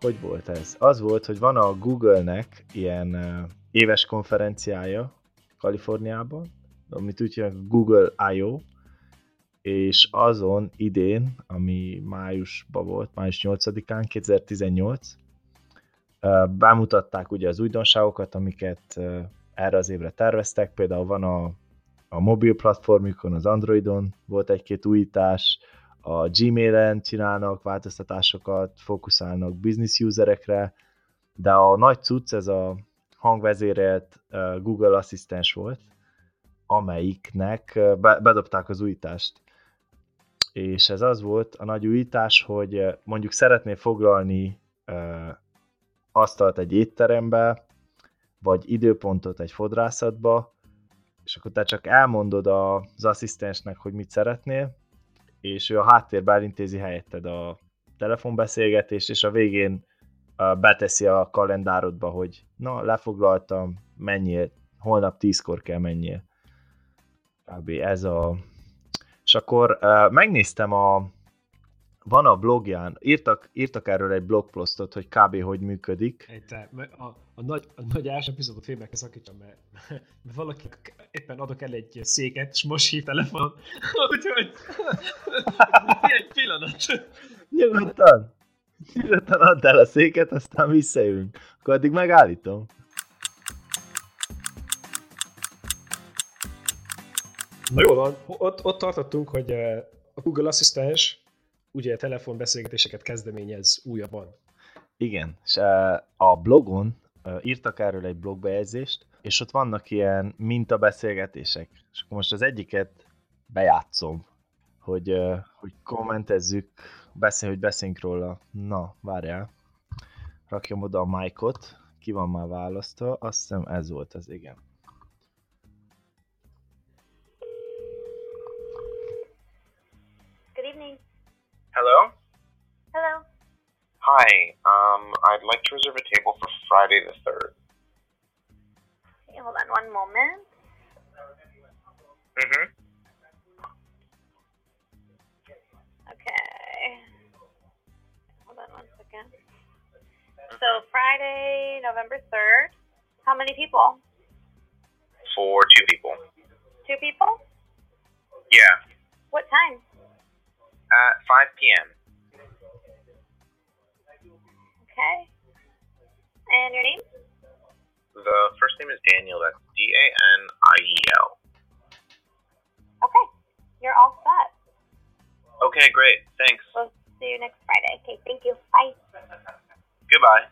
hogy volt ez? Az volt, hogy van a Google-nek ilyen éves konferenciája Kaliforniában, amit úgy hívják Google I.O., és azon idén, ami májusban volt, május 8-án, 2018, bemutatták ugye az újdonságokat, amiket erre az évre terveztek, például van a, a mobil platformjukon, az Androidon volt egy-két újítás, a Gmail-en csinálnak változtatásokat, fókuszálnak business userekre, de a nagy cucc ez a hangvezérelt Google asszisztens volt, amelyiknek bedobták az újítást. És ez az volt a nagy újítás, hogy mondjuk szeretné foglalni asztalt egy étterembe, vagy időpontot egy fodrászatba, és akkor te csak elmondod az asszisztensnek, hogy mit szeretnél, és ő a háttérben elintézi helyetted a telefonbeszélgetést, és a végén beteszi a kalendárodba, hogy na, lefoglaltam, menjél, holnap tízkor kell menjél. Kb. ez a... És akkor megnéztem a... Van a blogján, írtak, írtak erről egy blogposztot, hogy kb. hogy működik. Te, a, a, nagy, a nagy első epizódot félbe kell szakítsam, mert, mert valaki éppen adok el egy széket, és most hív telefonon, úgyhogy egy pillanat. Nyugodtan. Nyugodtan add el a széket, aztán visszajövünk. Akkor addig megállítom. Na jó van, ott, ott tartottunk, hogy eh, a Google Asszisztens ugye telefonbeszélgetéseket kezdeményez újabban. Igen, és a blogon írtak erről egy blogbejegyzést, és ott vannak ilyen mintabeszélgetések. És akkor most az egyiket bejátszom, hogy, hogy kommentezzük, beszélj, hogy beszéljünk róla. Na, várjál. Rakjam oda a mic-ot, ki van már választva, azt hiszem ez volt az, igen. Um, I'd like to reserve a table for Friday the 3rd. Okay, hold on one moment. Mm-hmm. Okay. Hold on one second. So Friday, November 3rd. How many people? For two people. Two people? Yeah. What time? At 5 p.m. Okay. And your name? The first name is Daniel. That's D-A-N-I-E-L. Okay. You're all set. Okay, great. Thanks. We'll see you next Friday. Okay, thank you. Bye. Goodbye.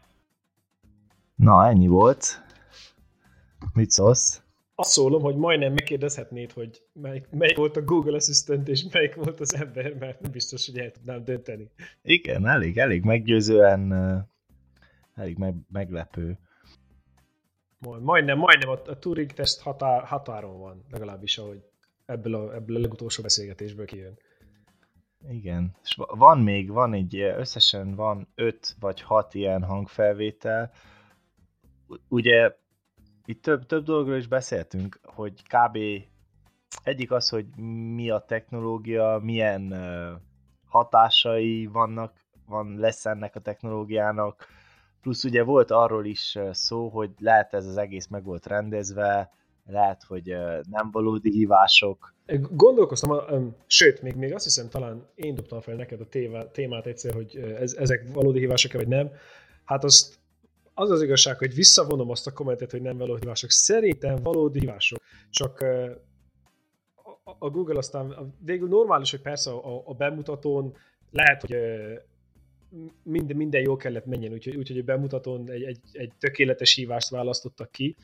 Na, ennyi volt. Mit szólsz? Azt szólom, hogy majdnem megkérdezhetnéd, hogy melyik, melyik volt a Google Assistant, és melyik volt az ember, mert nem biztos, hogy el tudnám dönteni. Igen, elég, elég meggyőzően, elég meg, meglepő. Majdnem, majdnem a, a Turing teszt határ, határon van, legalábbis ahogy ebből a, ebből a legutolsó beszélgetésből kijön. Igen, és van még, van egy, összesen van öt vagy hat ilyen hangfelvétel. Ugye itt több, több dologról is beszéltünk, hogy kb. egyik az, hogy mi a technológia, milyen hatásai vannak, van, lesz ennek a technológiának, plusz ugye volt arról is szó, hogy lehet ez az egész meg volt rendezve, lehet, hogy nem valódi hívások. Gondolkoztam, sőt, még, még azt hiszem talán én dobtam fel neked a témát egyszer, hogy ez, ezek valódi hívások vagy nem. Hát azt az az igazság, hogy visszavonom azt a kommentet, hogy nem valódi hívások. Szerintem valódi hívások. Csak a Google aztán végül normális, hogy persze a, a bemutatón lehet, hogy minden, minden jó kellett menjen, úgyhogy, úgyhogy a bemutatón egy, egy, egy tökéletes hívást választottak ki,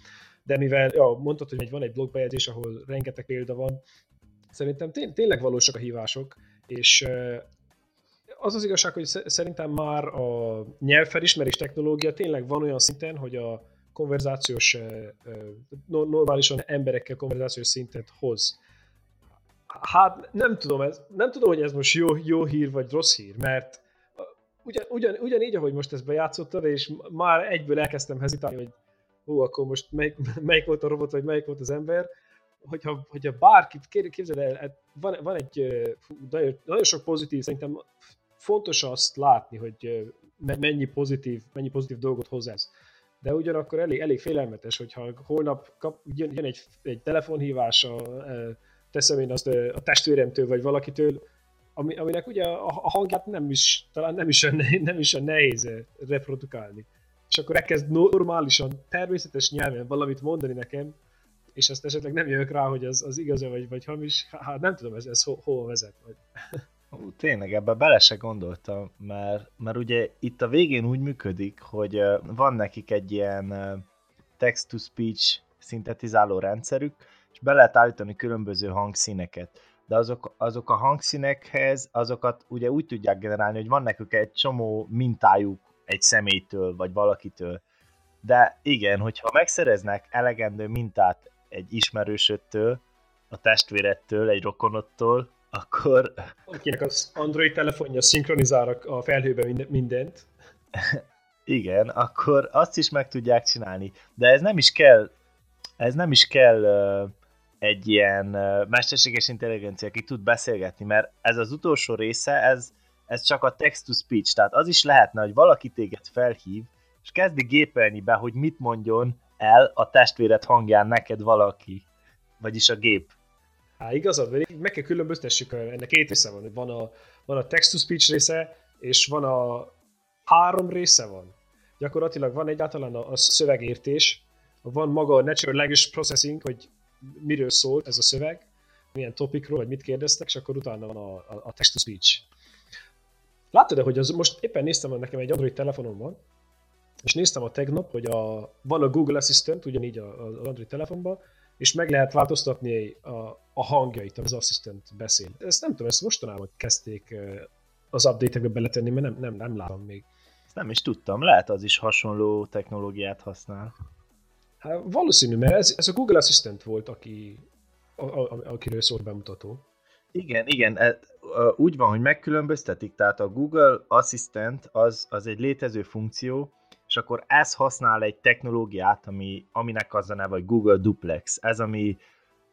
de mivel ja, mondtad, hogy van egy blogbejegyzés, ahol rengeteg példa van, szerintem tény, tényleg valósak a hívások, és az az igazság, hogy szerintem már a nyelvfelismerés technológia tényleg van olyan szinten, hogy a konverzációs, normálisan emberekkel konverzációs szintet hoz. Hát nem tudom, ez, nem tudom, hogy ez most jó, jó hír vagy rossz hír, mert ugyan, ugyan, ugyanígy, ahogy most ezt bejátszottad, és már egyből elkezdtem hezitálni, hogy hú, akkor most melyik, melyik volt a robot, vagy melyik volt az ember, hogyha, hogyha bárkit, képzeld el, hát van, van egy nagyon, nagyon sok pozitív, szerintem fontos azt látni, hogy mennyi pozitív, mennyi pozitív dolgot hoz ez. De ugyanakkor elég, elég félelmetes, hogyha holnap kap, jön, jön egy, egy telefonhívás, a, teszem én azt a testvéremtől, vagy valakitől, ami, aminek ugye a, hangját nem is, talán nem is, a, nem is a nehéz reprodukálni. És akkor elkezd normálisan, természetes nyelven valamit mondani nekem, és ezt esetleg nem jövök rá, hogy az, az igaz vagy, vagy hamis, hát nem tudom, ez, ez ho, hova vezet. Vagy. Ú, tényleg, ebbe bele se gondoltam, mert, mert ugye itt a végén úgy működik, hogy van nekik egy ilyen text-to-speech szintetizáló rendszerük, és be lehet állítani különböző hangszíneket. De azok, azok a hangszínekhez, azokat ugye úgy tudják generálni, hogy van nekük egy csomó mintájuk egy személytől, vagy valakitől. De igen, hogyha megszereznek elegendő mintát egy ismerősöttől, a testvérettől, egy rokonottól, akkor... Akinek az Android telefonja szinkronizál a felhőbe mindent. Igen, akkor azt is meg tudják csinálni. De ez nem is kell, ez nem is kell egy ilyen mesterséges intelligencia, aki tud beszélgetni, mert ez az utolsó része, ez, ez csak a text-to-speech, tehát az is lehetne, hogy valaki téged felhív, és kezdi gépelni be, hogy mit mondjon el a testvéred hangján neked valaki, vagyis a gép. Há, igazad, mert meg kell különböztessük, ennek két része van. Van a, van a text-to-speech része, és van a három része van. Gyakorlatilag van egyáltalán a, a szövegértés, van maga a Natural Language Processing, hogy miről szólt ez a szöveg, milyen topikról, vagy mit kérdeztek, és akkor utána van a, a, a text-to-speech. Láttad-e, hogy az, most éppen néztem, hogy nekem egy Android telefonom van, és néztem a tegnap, hogy a, van a Google Assistant, ugyanígy az Android telefonban, és meg lehet változtatni a, a hangjait, az Assistant beszél. Ezt nem tudom, ezt mostanában kezdték az update-ekbe beletenni, mert nem, nem, nem látom még. Nem is tudtam, lehet az is hasonló technológiát használ. Hát valószínű, mert ez, ez a Google Assistant volt, aki, a, a, akiről szólt bemutató. Igen, igen, e, úgy van, hogy megkülönböztetik, tehát a Google Assistant az, az egy létező funkció, és akkor ez használ egy technológiát, ami, aminek az a neve, hogy Google Duplex. Ez, ami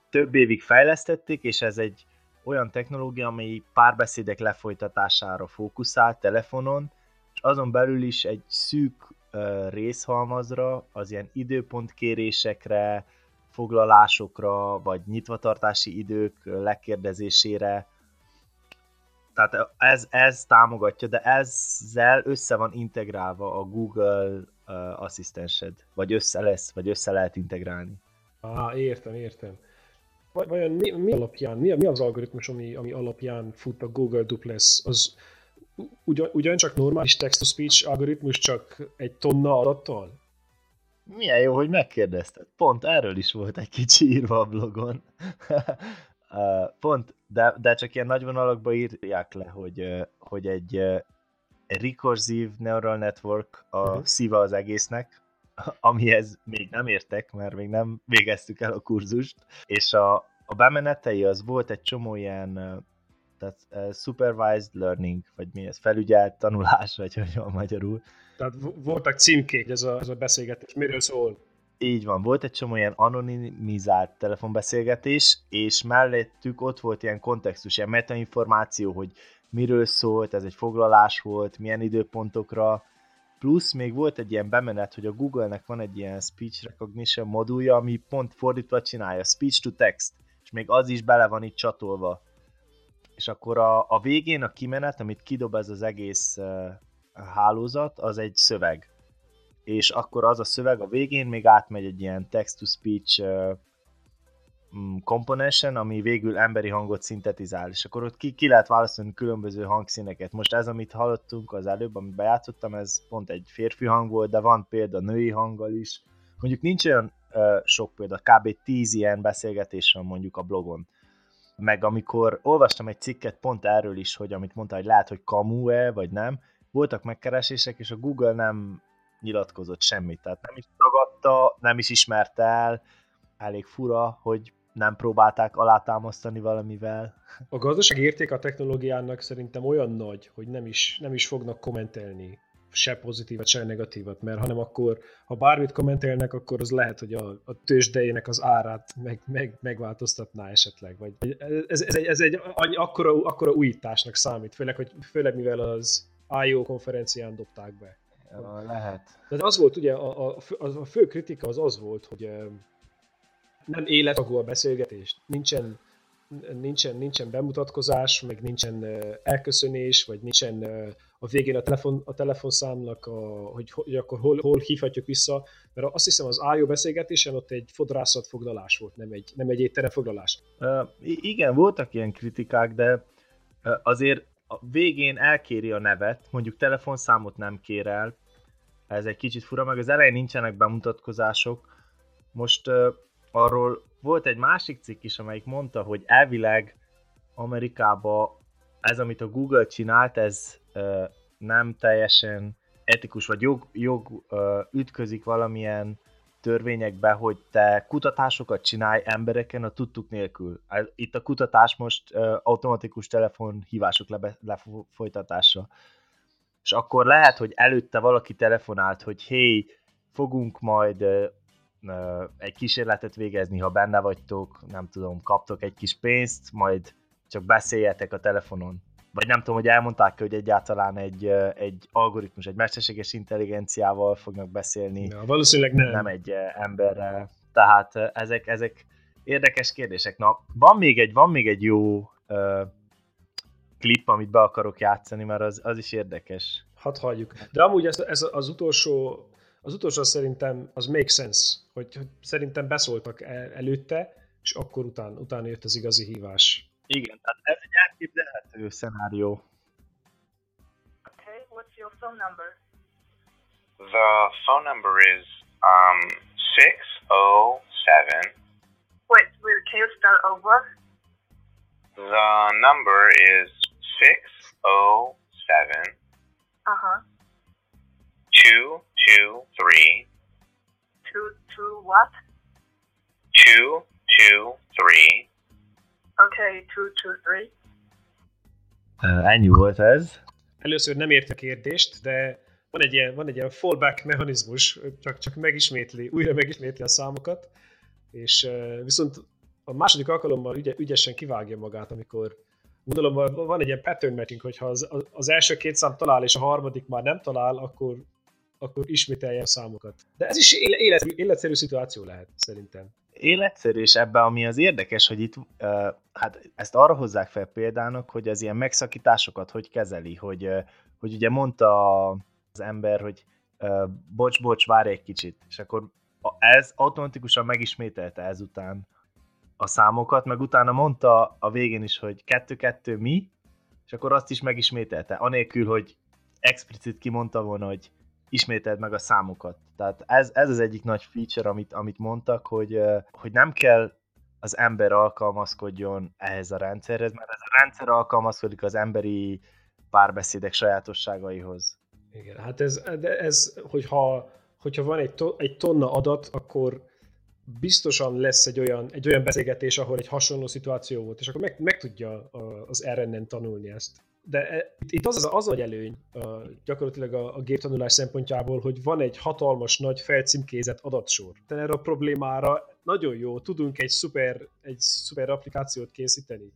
több évig fejlesztették, és ez egy olyan technológia, ami párbeszédek lefolytatására fókuszál telefonon, és azon belül is egy szűk uh, részhalmazra, az ilyen időpontkérésekre, foglalásokra, vagy nyitvatartási idők lekérdezésére tehát ez, ez támogatja, de ezzel össze van integrálva a Google asszisztensed, vagy össze lesz, vagy össze lehet integrálni. Ah, értem, értem. Vajon mi, mi alapján, mi, mi az algoritmus, ami, ami alapján fut a Google Duplex? Az ugyan, ugyancsak normális text-to-speech algoritmus, csak egy tonna adattal? Milyen jó, hogy megkérdezted. Pont erről is volt egy kicsi írva a blogon. pont, de, de csak ilyen nagy vonalakban írják le, hogy, hogy egy, recursive neural network a uh-huh. szíva az egésznek, amihez még nem értek, mert még nem végeztük el a kurzust, és a, a bemenetei az volt egy csomó ilyen tehát uh, supervised learning, vagy mi ez, felügyelt tanulás, vagy hogy van magyarul. Tehát voltak címkék, ez a, ez a beszélgetés, miről szól? Így van, volt egy csomó ilyen anonimizált telefonbeszélgetés, és mellettük ott volt ilyen kontextus, ilyen metainformáció, hogy miről szólt, ez egy foglalás volt, milyen időpontokra, plusz még volt egy ilyen bemenet, hogy a Google-nek van egy ilyen speech recognition modulja, ami pont fordítva csinálja, speech to text, és még az is bele van itt csatolva. És akkor a, a végén a kimenet, amit kidob ez az egész uh, hálózat, az egy szöveg és akkor az a szöveg a végén még átmegy egy ilyen text-to-speech komponensen, mm, ami végül emberi hangot szintetizál, és akkor ott ki, ki lehet választani különböző hangszíneket. Most ez, amit hallottunk az előbb, amit bejátszottam, ez pont egy férfi hang volt, de van példa női hanggal is. Mondjuk nincs olyan uh, sok példa, kb. 10 ilyen beszélgetés van mondjuk a blogon. Meg amikor olvastam egy cikket pont erről is, hogy amit mondta, hogy lehet, hogy kamu-e, vagy nem, voltak megkeresések, és a Google nem nyilatkozott semmit, tehát nem is tagadta, nem is ismerte el, elég fura, hogy nem próbálták alátámasztani valamivel. A gazdasági érték a technológiának szerintem olyan nagy, hogy nem is, nem is fognak kommentelni se pozitívat, se negatívat, mert hanem akkor, ha bármit kommentelnek, akkor az lehet, hogy a, a tőzsdejének az árát meg, meg, megváltoztatná esetleg. Vagy ez, ez, egy, ez egy akkora, akkora újításnak számít, főleg, hogy, főleg mivel az I.O. konferencián dobták be. Ja, lehet. De az volt ugye, a, a, a fő kritika az az volt, hogy nem életagú a beszélgetés, nincsen, nincsen, nincsen bemutatkozás, meg nincsen elköszönés, vagy nincsen a végén a, telefon, a telefonszámnak, a, hogy, hogy akkor hol, hol hívhatjuk vissza, mert azt hiszem az IO beszélgetésen ott egy fodrászat foglalás volt, nem egy, nem egy étterem foglalás. Igen, voltak ilyen kritikák, de azért a végén elkéri a nevet, mondjuk telefonszámot nem kér el, ez egy kicsit fura, meg az elején nincsenek bemutatkozások. Most arról volt egy másik cikk is, amelyik mondta, hogy elvileg Amerikában ez, amit a Google csinált, ez nem teljesen etikus, vagy jog, jog ütközik valamilyen törvényekbe, hogy te kutatásokat csinálj embereken a tudtuk nélkül. Itt a kutatás most automatikus telefonhívások lebe, lefolytatása. És akkor lehet, hogy előtte valaki telefonált, hogy hé, fogunk majd egy kísérletet végezni, ha benne vagytok, nem tudom, kaptok egy kis pénzt, majd csak beszéljetek a telefonon. Vagy nem tudom, hogy elmondták hogy egyáltalán egy, egy algoritmus, egy mesterséges intelligenciával fognak beszélni. Ja, valószínűleg nem. Nem egy emberrel. Tehát ezek, ezek érdekes kérdések. Na, van még egy, van még egy jó uh, klip, amit be akarok játszani, mert az, az is érdekes. Hadd hagyjuk. De amúgy ez, ez az utolsó, az utolsó szerintem az make sense, hogy, hogy szerintem beszóltak el, előtte, és akkor után, utána jött az igazi hívás. Igen, tehát ez egy elképzelhető szenárió. Okay, what's your phone number? The phone number is um 607. Wait, wait, can you start over? The number is 607. Uh-huh. 223. Two, two what? 223. Okay, two, two, three. Ennyi volt ez. Először nem ért a kérdést, de van egy ilyen, van egy ilyen fallback mechanizmus, csak, csak megismétli, újra megismétli a számokat, és viszont a második alkalommal ügy, ügyesen kivágja magát, amikor gondolom van egy ilyen pattern matching, hogyha az, az első két szám talál, és a harmadik már nem talál, akkor, akkor ismételje a számokat. De ez is élet, életszerű szituáció lehet, szerintem életszerű, és ebben ami az érdekes, hogy itt hát ezt arra hozzák fel példának, hogy az ilyen megszakításokat hogy kezeli, hogy, hogy ugye mondta az ember, hogy bocs, bocs, várj egy kicsit, és akkor ez automatikusan megismételte ezután a számokat, meg utána mondta a végén is, hogy kettő-kettő mi, és akkor azt is megismételte, anélkül, hogy explicit kimondta volna, hogy ismételd meg a számokat. Tehát ez, ez az egyik nagy feature, amit, amit mondtak, hogy, hogy nem kell az ember alkalmazkodjon ehhez a rendszerhez, mert ez a rendszer alkalmazkodik az emberi párbeszédek sajátosságaihoz. Igen, hát ez, ez hogyha, hogyha van egy, to, egy tonna adat, akkor biztosan lesz egy olyan, egy olyan beszélgetés, ahol egy hasonló szituáció volt, és akkor meg, meg tudja az RNN tanulni ezt de e, itt az az, az nagy előny gyakorlatilag a, a géptanulás szempontjából, hogy van egy hatalmas nagy felcímkézett adatsor. De erre a problémára nagyon jó, tudunk egy szuper, egy szuper applikációt készíteni.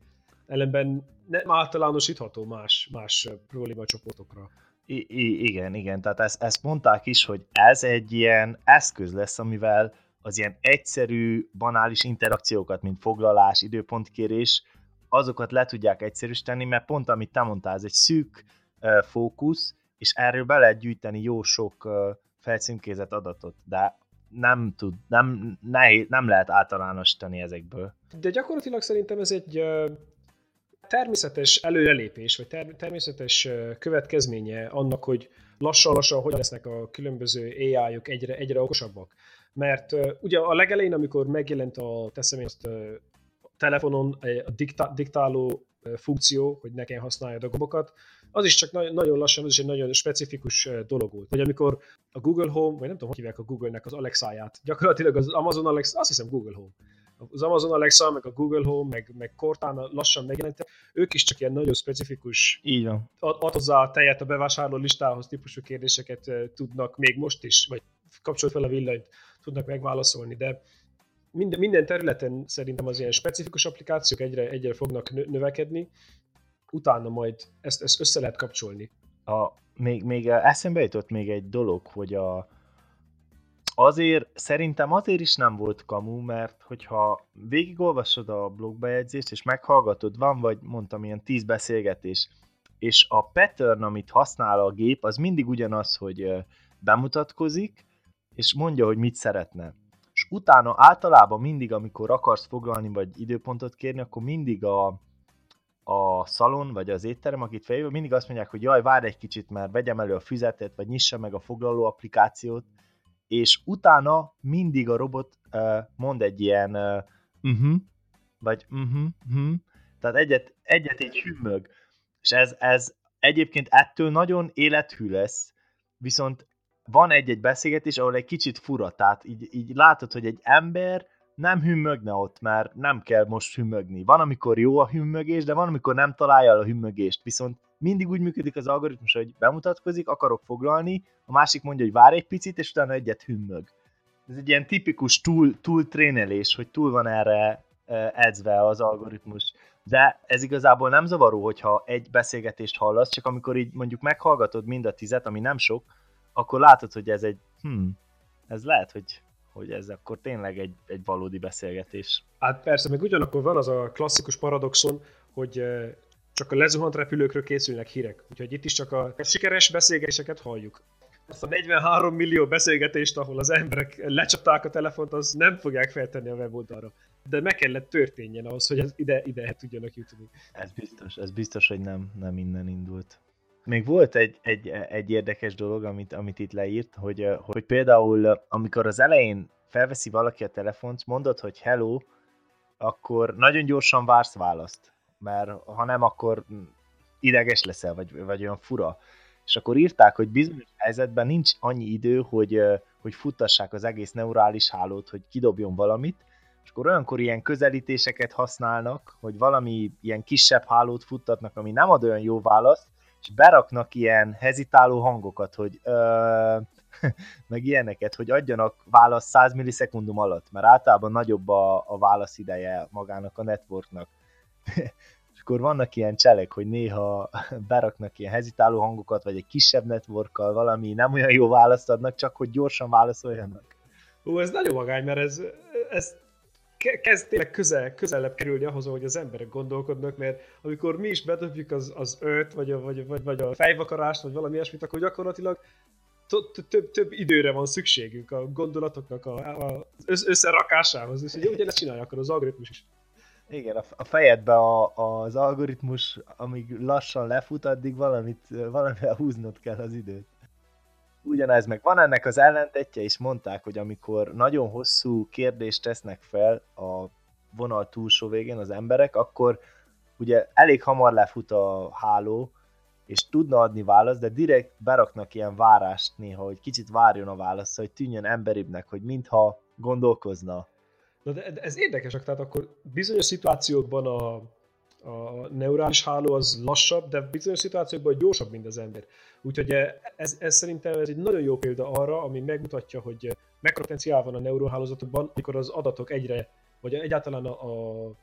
Ellenben nem általánosítható más, más problémacsoportokra. I- I- igen, igen, tehát ezt, ezt mondták is, hogy ez egy ilyen eszköz lesz, amivel az ilyen egyszerű, banális interakciókat, mint foglalás, időpontkérés, azokat le tudják egyszerűsíteni, mert pont amit te mondtál, ez egy szűk fókusz, és erről be lehet gyűjteni jó sok uh, felcímkézett adatot, de nem tud, nem, nehéz, nem lehet általánosítani ezekből. De gyakorlatilag szerintem ez egy természetes előrelépés, vagy ter- természetes következménye annak, hogy lassan-lassan hogyan lesznek a különböző AI-ok egyre, egyre okosabbak. Mert ugye a legelején, amikor megjelent a, teszem ezt, telefonon a dikta, diktáló funkció, hogy ne kell használjad a gombokat, az is csak nagyon lassan, az is egy nagyon specifikus dolog volt. Vagy amikor a Google Home, vagy nem tudom, hogy hívják a Google-nek az Alexa-ját, gyakorlatilag az Amazon Alexa, azt hiszem Google Home. Az Amazon Alexa, meg a Google Home, meg, meg Cortana lassan megjelentek, ők is csak ilyen nagyon specifikus, Így van. ad hozzá a tejet a bevásárló listához típusú kérdéseket tudnak még most is, vagy kapcsolt fel a villanyt, tudnak megválaszolni, de minden, minden területen szerintem az ilyen specifikus applikációk egyre, egyre fognak növekedni, utána majd ezt, ezt össze lehet kapcsolni. a, még, még eszembe jutott még egy dolog, hogy a, azért, szerintem azért is nem volt kamu, mert hogyha végigolvasod a blogbejegyzést, és meghallgatod, van vagy mondtam ilyen tíz beszélgetés, és a pattern, amit használ a gép, az mindig ugyanaz, hogy bemutatkozik, és mondja, hogy mit szeretne. Utána általában mindig, amikor akarsz foglalni, vagy időpontot kérni, akkor mindig a, a szalon, vagy az étterem, akit fejében, mindig azt mondják, hogy jaj, várj egy kicsit, mert vegyem elő a füzetet, vagy nyissa meg a foglaló applikációt, és utána mindig a robot uh, mond egy ilyen uh, uh-huh, vagy uh-huh, uh-huh, tehát egyet, egyet így hümmög. És ez, ez egyébként ettől nagyon élethű lesz, viszont van egy-egy beszélgetés, ahol egy kicsit fura, tehát így, így látod, hogy egy ember nem hümmögne ott, mert nem kell most hümmögni. Van, amikor jó a hümmögés, de van, amikor nem találja a hümmögést. Viszont mindig úgy működik az algoritmus, hogy bemutatkozik, akarok foglalni, a másik mondja, hogy vár egy picit, és utána egyet hümmög. Ez egy ilyen tipikus túl, túl trénelés, hogy túl van erre edzve az algoritmus. De ez igazából nem zavaró, hogyha egy beszélgetést hallasz, csak amikor így mondjuk meghallgatod mind a tizet, ami nem sok, akkor látod, hogy ez egy, hm, ez lehet, hogy, hogy ez akkor tényleg egy, egy valódi beszélgetés. Hát persze, meg ugyanakkor van az a klasszikus paradoxon, hogy csak a lezuhant repülőkről készülnek hírek. Úgyhogy itt is csak a sikeres beszélgetéseket halljuk. Azt a 43 millió beszélgetést, ahol az emberek lecsapták a telefont, az nem fogják feltenni a weboldalra. De meg kellett történjen ahhoz, hogy ez ide, ide tudjanak jutni. Ez biztos, ez biztos, hogy nem, nem innen indult. Még volt egy, egy, egy érdekes dolog, amit, amit itt leírt, hogy, hogy például amikor az elején felveszi valaki a telefont, mondod, hogy hello, akkor nagyon gyorsan vársz választ, mert ha nem, akkor ideges leszel, vagy, vagy olyan fura. És akkor írták, hogy bizonyos helyzetben nincs annyi idő, hogy, hogy futtassák az egész neurális hálót, hogy kidobjon valamit, és akkor olyankor ilyen közelítéseket használnak, hogy valami ilyen kisebb hálót futtatnak, ami nem ad olyan jó választ, és beraknak ilyen hezitáló hangokat, hogy ö, meg ilyeneket, hogy adjanak választ 100 millisekundum alatt, mert általában nagyobb a, a válasz ideje magának a networknak. és akkor vannak ilyen cselek, hogy néha beraknak ilyen hezitáló hangokat, vagy egy kisebb networkkal valami nem olyan jó választ adnak, csak hogy gyorsan válaszoljanak. Ó, ez nagyon magány, mert ez, ez kezd tényleg közel, közelebb kerülni ahhoz, hogy az emberek gondolkodnak, mert amikor mi is bedobjuk az, az öt, vagy a, vagy, vagy, vagy a fejvakarást, vagy valami ilyesmit, akkor gyakorlatilag több, időre van szükségünk a gondolatoknak a, a összerakásához, és ugye ugyanezt csinálja akkor az algoritmus is. Igen, a fejedbe a, az algoritmus, amíg lassan lefut, addig valamit, valamivel húznod kell az időt ugyanez meg van ennek az ellentetje, és mondták, hogy amikor nagyon hosszú kérdést tesznek fel a vonal túlsó végén az emberek, akkor ugye elég hamar lefut a háló, és tudna adni választ, de direkt beraknak ilyen várást néha, hogy kicsit várjon a válasz, hogy tűnjön emberibbnek, hogy mintha gondolkozna. Na de ez érdekes, tehát akkor bizonyos szituációkban a, a neurális háló az lassabb, de bizonyos szituációkban gyorsabb, mint az ember. Úgyhogy eh, ez, ez szerintem ez egy nagyon jó példa arra, ami megmutatja, hogy eh, mekkora potenciál van a neuronhálózatokban, amikor az adatok egyre, vagy egyáltalán a, a,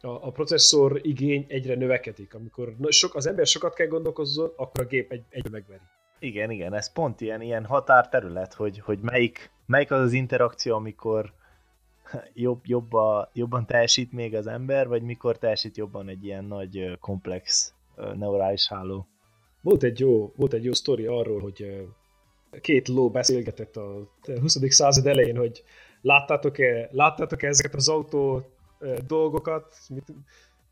a, processzor igény egyre növekedik. Amikor sok, az ember sokat kell gondolkozzon, akkor a gép egy, egyre megveri. Igen, igen, ez pont ilyen, ilyen határterület, hogy, hogy melyik, melyik az az interakció, amikor jobb, jobb jobban teljesít még az ember, vagy mikor teljesít jobban egy ilyen nagy, komplex neurális háló. Volt egy jó, volt egy jó sztori arról, hogy két ló beszélgetett a 20. század elején, hogy láttátok-e, láttátok-e ezeket az autó dolgokat, mit,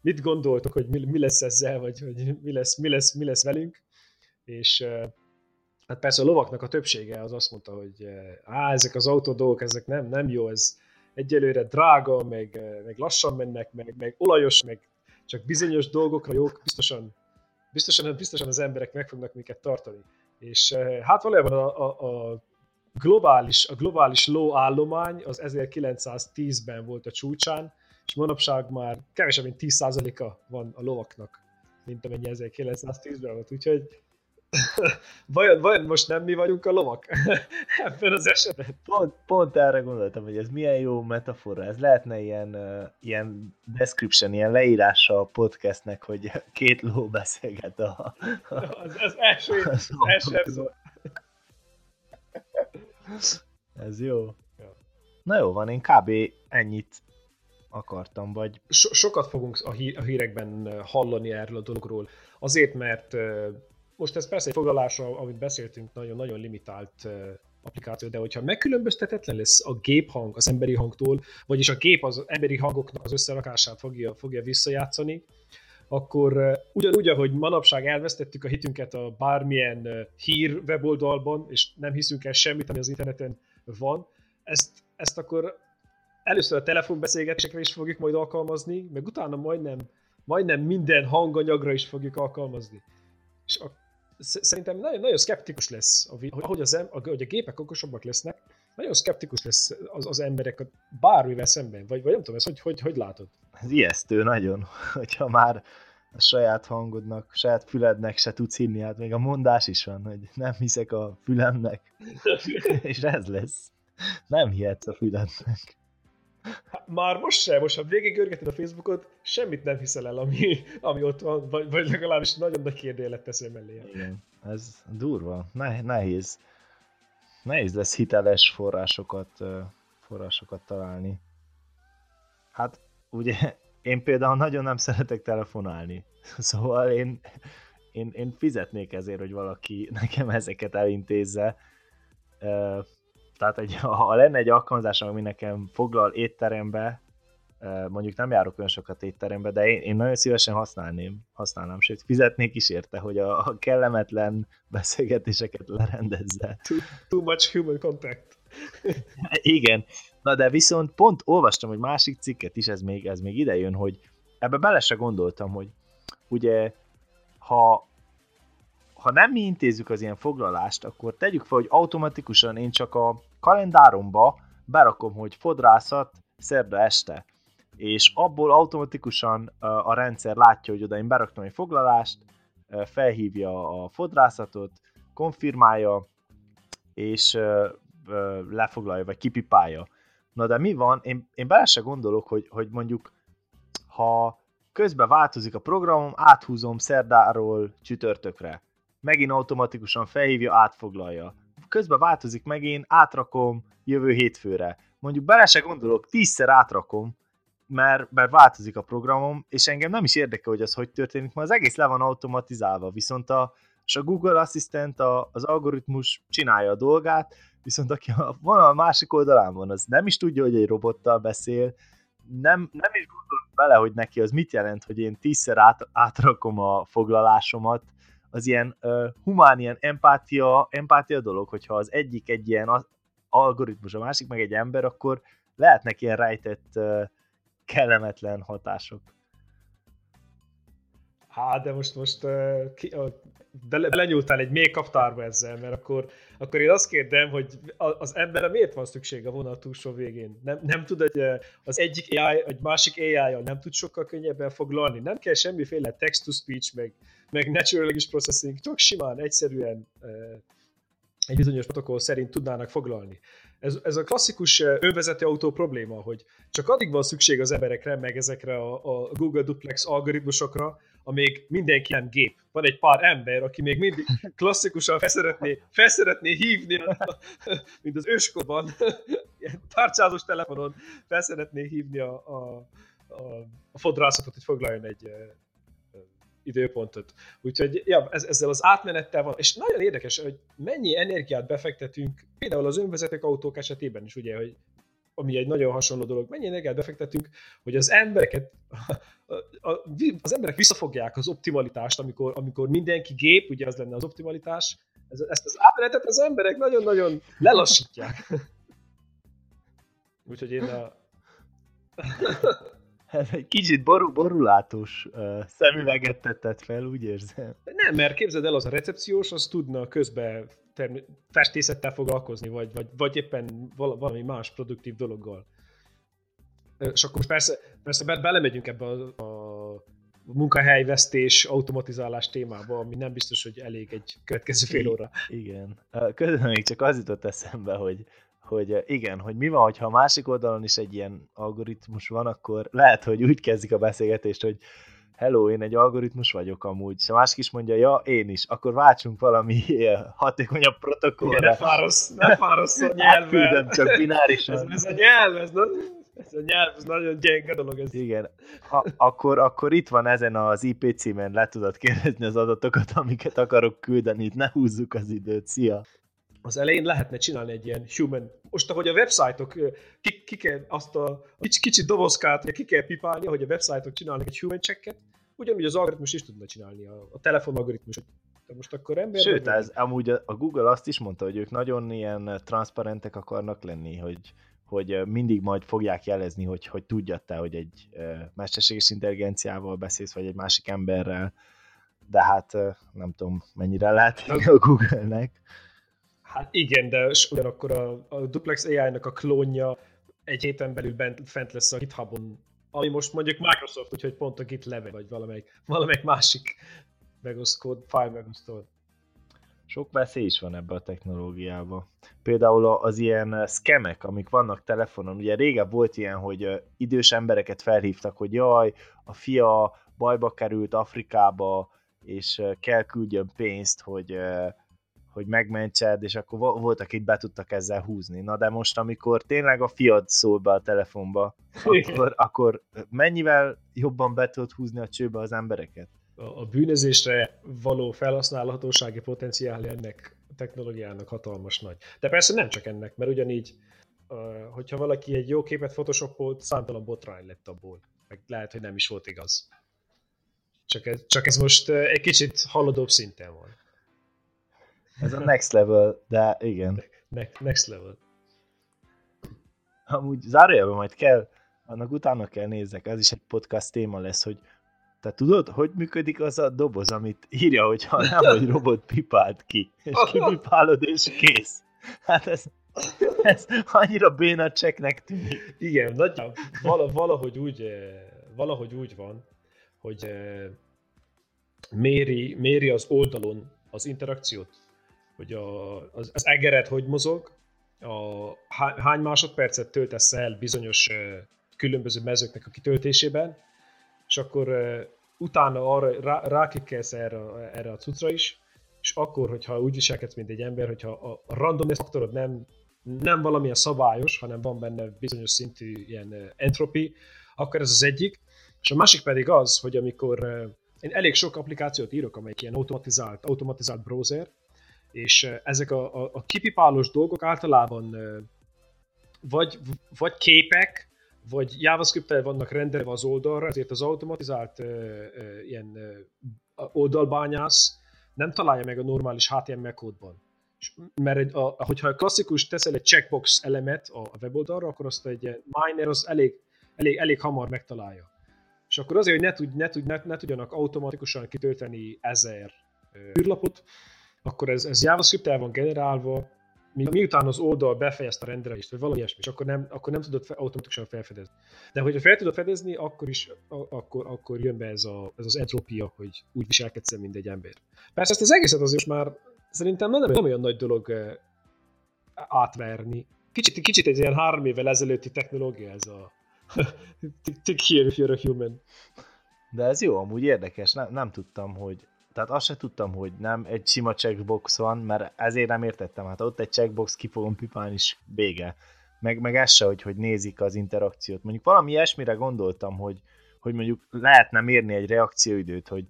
mit gondoltok, hogy mi, mi lesz ezzel, vagy hogy mi lesz, mi lesz, mi lesz velünk, és hát persze a lovaknak a többsége az azt mondta, hogy á, ezek az autó dolgok, ezek nem, nem jó, ez egyelőre drága, meg, meg lassan mennek, meg, meg olajos, meg csak bizonyos dolgokra jók, biztosan biztosan, biztosan az emberek meg fognak minket tartani. És eh, hát valójában a, a, a globális, a globális ló állomány az 1910-ben volt a csúcsán, és manapság már kevesebb, mint 10%-a van a lovaknak, mint amennyi 1910-ben volt. Úgyhogy vajon, vajon most nem mi vagyunk a lovak ebben az esetben? Pont, pont erre gondoltam, hogy ez milyen jó metafora. Ez lehetne ilyen, uh, ilyen description, ilyen leírása a podcastnek, hogy két ló beszélget a... a az, az első, az első epizód. Ez jó. Na jó van, én kb. ennyit akartam, vagy... So- sokat fogunk a, hí- a hírekben hallani erről a dologról. Azért, mert most ez persze egy foglalásra, amit beszéltünk, nagyon-nagyon limitált applikáció, de hogyha megkülönböztetetlen lesz a géphang az emberi hangtól, vagyis a gép az emberi hangoknak az összerakását fogja, fogja visszajátszani, akkor ugyanúgy, ahogy manapság elvesztettük a hitünket a bármilyen hír weboldalban, és nem hiszünk el semmit, ami az interneten van, ezt, ezt akkor először a telefonbeszélgetésekre is fogjuk majd alkalmazni, meg utána majdnem, majdnem minden hanganyagra is fogjuk alkalmazni. És a, szerintem nagyon, nagyon szkeptikus lesz, ahogy, az, ahogy a gépek okosabbak lesznek, nagyon szkeptikus lesz az, az emberek bármivel szemben, vagy, vagy nem tudom, ezt hogy, hogy, hogy látod? Ez ijesztő nagyon, hogyha már a saját hangodnak, saját fülednek se tudsz hinni, hát még a mondás is van, hogy nem hiszek a fülemnek, és ez lesz. Nem hihetsz a fülednek. Már most sem, most ha végigörgeted a Facebookot, semmit nem hiszel el, ami, ami ott van, vagy, vagy legalábbis nagyon nagy kérdélet teszem mellé. Igen, ez durva, ne, nehéz. Nehéz lesz hiteles forrásokat, forrásokat találni. Hát ugye én például nagyon nem szeretek telefonálni, szóval én, én, én fizetnék ezért, hogy valaki nekem ezeket elintézze tehát egy, ha lenne egy alkalmazás, ami nekem foglal étterembe, mondjuk nem járok olyan sokat étterembe, de én, én nagyon szívesen használném, használnám, sőt fizetnék is érte, hogy a, a kellemetlen beszélgetéseket lerendezze. Too, too much human contact. Igen, na de viszont pont olvastam egy másik cikket is, ez még, ez még ide jön, hogy ebbe bele se gondoltam, hogy ugye ha ha nem mi intézzük az ilyen foglalást, akkor tegyük fel, hogy automatikusan én csak a kalendáromba berakom, hogy fodrászat szerda este, és abból automatikusan a rendszer látja, hogy oda én beraktam egy foglalást, felhívja a fodrászatot, konfirmálja, és lefoglalja, vagy kipipálja. Na de mi van? Én, én bele se gondolok, hogy, hogy mondjuk ha közben változik a programom, áthúzom szerdáról csütörtökre megint automatikusan felhívja, átfoglalja. Közben változik megint, átrakom jövő hétfőre. Mondjuk bele se gondolok, tízszer átrakom, mert, mert változik a programom, és engem nem is érdekel, hogy az hogy történik, mert az egész le van automatizálva, viszont a, és a Google Assistant, a, az algoritmus csinálja a dolgát, viszont aki a, van a másik oldalán van, az nem is tudja, hogy egy robottal beszél, nem, nem is gondolok bele, hogy neki az mit jelent, hogy én tízszer át, átrakom a foglalásomat, az ilyen uh, humán, ilyen empátia, empátia dolog, hogyha az egyik egy ilyen algoritmus, a másik meg egy ember, akkor lehetnek ilyen rejtett uh, kellemetlen hatások. Hát, de most, most uh, ki, uh, bele, belenyúltál egy mély kaptárba ezzel, mert akkor, akkor én azt kérdem, hogy az emberre miért van szükség a vonal túlsó végén? Nem, nem tud egy, az egyik AI, egy másik AI-jal nem tud sokkal könnyebben foglalni. Nem kell semmiféle text-to-speech, meg, meg natural language processing, csak simán, egyszerűen egy bizonyos protokoll szerint tudnának foglalni. Ez, ez a klasszikus önvezető autó probléma, hogy csak addig van szükség az emberekre, meg ezekre a, a Google Duplex algoritmusokra, amíg mindenki nem gép. Van egy pár ember, aki még mindig klasszikusan felszeretné, felszeretné hívni, mint az őskorban, ilyen tárcsázós telefonon felszeretné hívni a, a, a, a fodrászatot, hogy foglaljon egy, időpontot. Úgyhogy ja, ez, ezzel az átmenettel van, és nagyon érdekes, hogy mennyi energiát befektetünk, például az önvezetők autók esetében is, ugye, hogy ami egy nagyon hasonló dolog, mennyi energiát befektetünk, hogy az embereket, az emberek visszafogják az optimalitást, amikor, amikor mindenki gép, ugye az lenne az optimalitás, ezt az átmenetet az emberek nagyon-nagyon lelassítják. Úgyhogy én a... Ez egy kicsit borul, borulátós uh, szemüveget tettet fel, úgy érzem. Nem, mert képzeld el, az a recepciós, az tudna közben term- festészettel foglalkozni, vagy, vagy, vagy éppen valami más produktív dologgal. És akkor most persze, persze belemegyünk ebbe a, a munkahelyvesztés, automatizálás témába, ami nem biztos, hogy elég egy következő fél óra. Igen. Közben még csak az jutott eszembe, hogy, hogy igen, hogy mi van, ha a másik oldalon is egy ilyen algoritmus van, akkor lehet, hogy úgy kezdik a beszélgetést, hogy hello, én egy algoritmus vagyok amúgy, és a másik is mondja, ja, én is, akkor váltsunk valami hatékonyabb protokollra. Ne fárasz, ne fárasz a nyelvvel. csak binárisan. Ez, ez, a nyelv, ez, ez a nyelv, ez nagyon gyenge dolog. Ez. Igen, ha, akkor, akkor itt van ezen az IP címen, le tudod kérdezni az adatokat, amiket akarok küldeni, itt ne húzzuk az időt, szia! Az elején lehetne csinálni egy ilyen human. Most, ahogy a websájtok, ki, ki kell azt a kicsi, kicsi dobozkát, ki kell pipálni, ahogy a websájtok csinálnak egy human checket, ugyanúgy az algoritmus is tudna csinálni, a, a telefon algoritmus. De most akkor ember... Sőt, ez, amúgy a, Google azt is mondta, hogy ők nagyon ilyen transzparentek akarnak lenni, hogy, hogy mindig majd fogják jelezni, hogy, hogy tudja te, hogy egy mesterséges intelligenciával beszélsz, vagy egy másik emberrel, de hát nem tudom, mennyire lehet a Google-nek. Hát igen, de ugyanakkor a, a Duplex AI-nak a klónja egy héten belül bent, fent lesz a GitHubon, ami most mondjuk Microsoft, úgyhogy pont a GitLab vagy valamelyik, valamelyik másik megoszkód, file megosztó. Sok veszély is van ebbe a technológiába. Például az ilyen skemek, amik vannak telefonon, ugye régebb volt ilyen, hogy idős embereket felhívtak, hogy jaj, a fia bajba került Afrikába, és kell küldjön pénzt, hogy hogy megmentsed, és akkor volt, akit be tudtak ezzel húzni. Na de most, amikor tényleg a fiad szól be a telefonba, akkor, akkor mennyivel jobban be tudod húzni a csőbe az embereket? A bűnözésre való felhasználhatósági potenciál ennek a technológiának hatalmas nagy. De persze nem csak ennek, mert ugyanígy, hogyha valaki egy jó képet photoshopolt, számtalan botrány lett abból. Meg lehet, hogy nem is volt igaz. Csak ez, csak ez most egy kicsit haladóbb szinten van. Ez a next level, de igen. next level. Amúgy zárójelben majd kell, annak utána kell nézzek, ez is egy podcast téma lesz, hogy te tudod, hogy működik az a doboz, amit írja, hogy ha nem vagy robot pipált ki, és kipipálod, és kész. Hát ez, ez annyira béna cseknek tűnik. Igen, nagyjából valahogy úgy, eh, valahogy úgy van, hogy eh, méri, méri az oldalon az interakciót hogy a, az, az egeret hogy mozog, a, hány másodpercet töltesz el bizonyos különböző mezőknek a kitöltésében, és akkor utána arra rá, ráklikkelsz erre, erre a cuccra is, és akkor, hogyha úgy viselkedsz, mint egy ember, hogyha a random faktorod nem, nem valamilyen szabályos, hanem van benne bizonyos szintű ilyen entropi, akkor ez az egyik. És a másik pedig az, hogy amikor én elég sok applikációt írok, amelyik ilyen automatizált, automatizált browser, és ezek a, a, a kipipálós dolgok általában vagy, vagy képek, vagy JavaScript-tel vannak rendelve az oldalra, ezért az automatizált ilyen uh, oldalbányász nem találja meg a normális HTML kódban. Mert egy, a, hogyha a klasszikus teszel egy checkbox elemet a, a weboldalra, akkor azt egy miner az elég, elég, elég hamar megtalálja. És akkor azért, hogy ne, tud, ne, tud, ne, ne tudjanak automatikusan kitölteni ezer űrlapot, akkor ez, ez JavaScript el van generálva, miután az oldal befejezte a rendelést, vagy valami ilyesmi, és akkor nem, akkor nem tudod automatikusan felfedezni. De hogyha fel tudod fedezni, akkor is akkor, akkor jön be ez, a, ez az entropia, hogy úgy viselkedsz, mint egy ember. Persze ezt az egészet azért már szerintem nem, nem olyan nagy dolog átverni. Kicsit, kicsit egy ilyen három évvel ezelőtti technológia ez a tick here if you're a human. De ez jó, amúgy érdekes, nem, nem tudtam, hogy tehát azt se tudtam, hogy nem egy sima checkbox van, mert ezért nem értettem. Hát ott egy checkbox, ki fogom pipálni, és vége. Meg, meg ez se, hogy, hogy nézik az interakciót. Mondjuk valami ilyesmire gondoltam, hogy, hogy mondjuk lehetne mérni egy reakcióidőt, hogy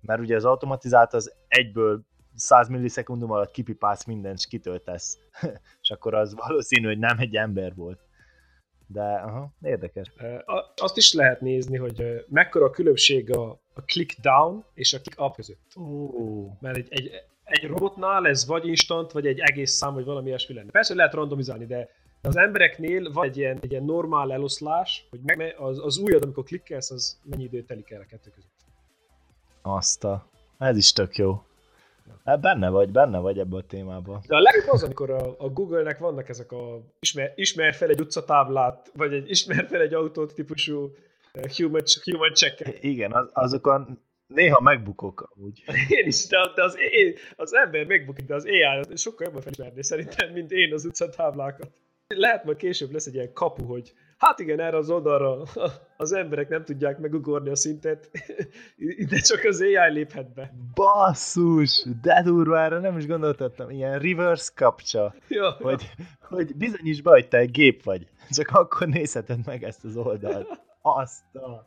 mert ugye az automatizált az egyből 100 millisekundum alatt kipipálsz mindent, és kitöltesz. és akkor az valószínű, hogy nem egy ember volt. De aha, érdekes. Azt is lehet nézni, hogy mekkora a különbség a, a click down és a click up között. Oh. Mert egy, egy, egy robotnál ez vagy instant, vagy egy egész szám, vagy valami ilyesmi lenne. Persze lehet randomizálni, de az embereknél van egy ilyen, egy ilyen normál eloszlás, hogy meg, az, az újad, amikor klikkelsz, az mennyi idő telik el a kettő között. Azt a... Ez is tök jó. Hát benne vagy, benne vagy ebbe a témában. De a legjobb az, amikor a, a Google-nek vannak ezek a ismer, ismer fel egy utcatáblát, vagy egy ismer fel egy autót típusú human, human check Igen, az, azokon néha megbukok úgy. Én is, de, de az, én, az ember megbukik, de az AI sokkal jobban felismerni szerintem, mint én az utcatáblákat. Lehet majd később lesz egy ilyen kapu, hogy hát igen, erre az oldalra az emberek nem tudják megugorni a szintet, de csak az AI léphet be. Basszus, de durva, erre nem is gondoltam. Ilyen reverse kapcsa, ja. hogy, hogy bizonyíts be, hogy te egy gép vagy. Csak akkor nézheted meg ezt az oldalt. Azt a...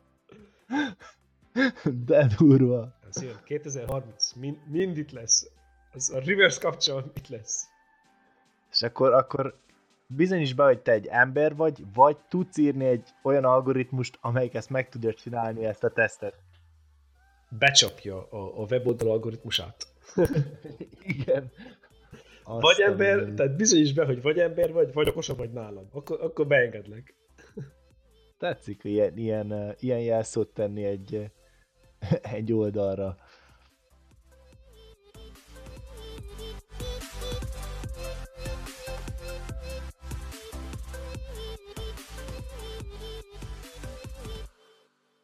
De durva. Ez jön, 2030, mind, mind itt lesz. Az a reverse kapcsolat itt lesz. És akkor, akkor bizonyos be, hogy te egy ember vagy, vagy tudsz írni egy olyan algoritmust, amelyik ezt meg tudja csinálni, ezt a tesztet. Becsapja a, a weboldal algoritmusát. Igen. Azt vagy ember, minden. tehát bizonyos be, hogy vagy ember vagy, vagy okosabb vagy nálam. Akkor, akkor beengedlek. Tetszik ilyen, ilyen, ilyen jelszót tenni egy, egy oldalra.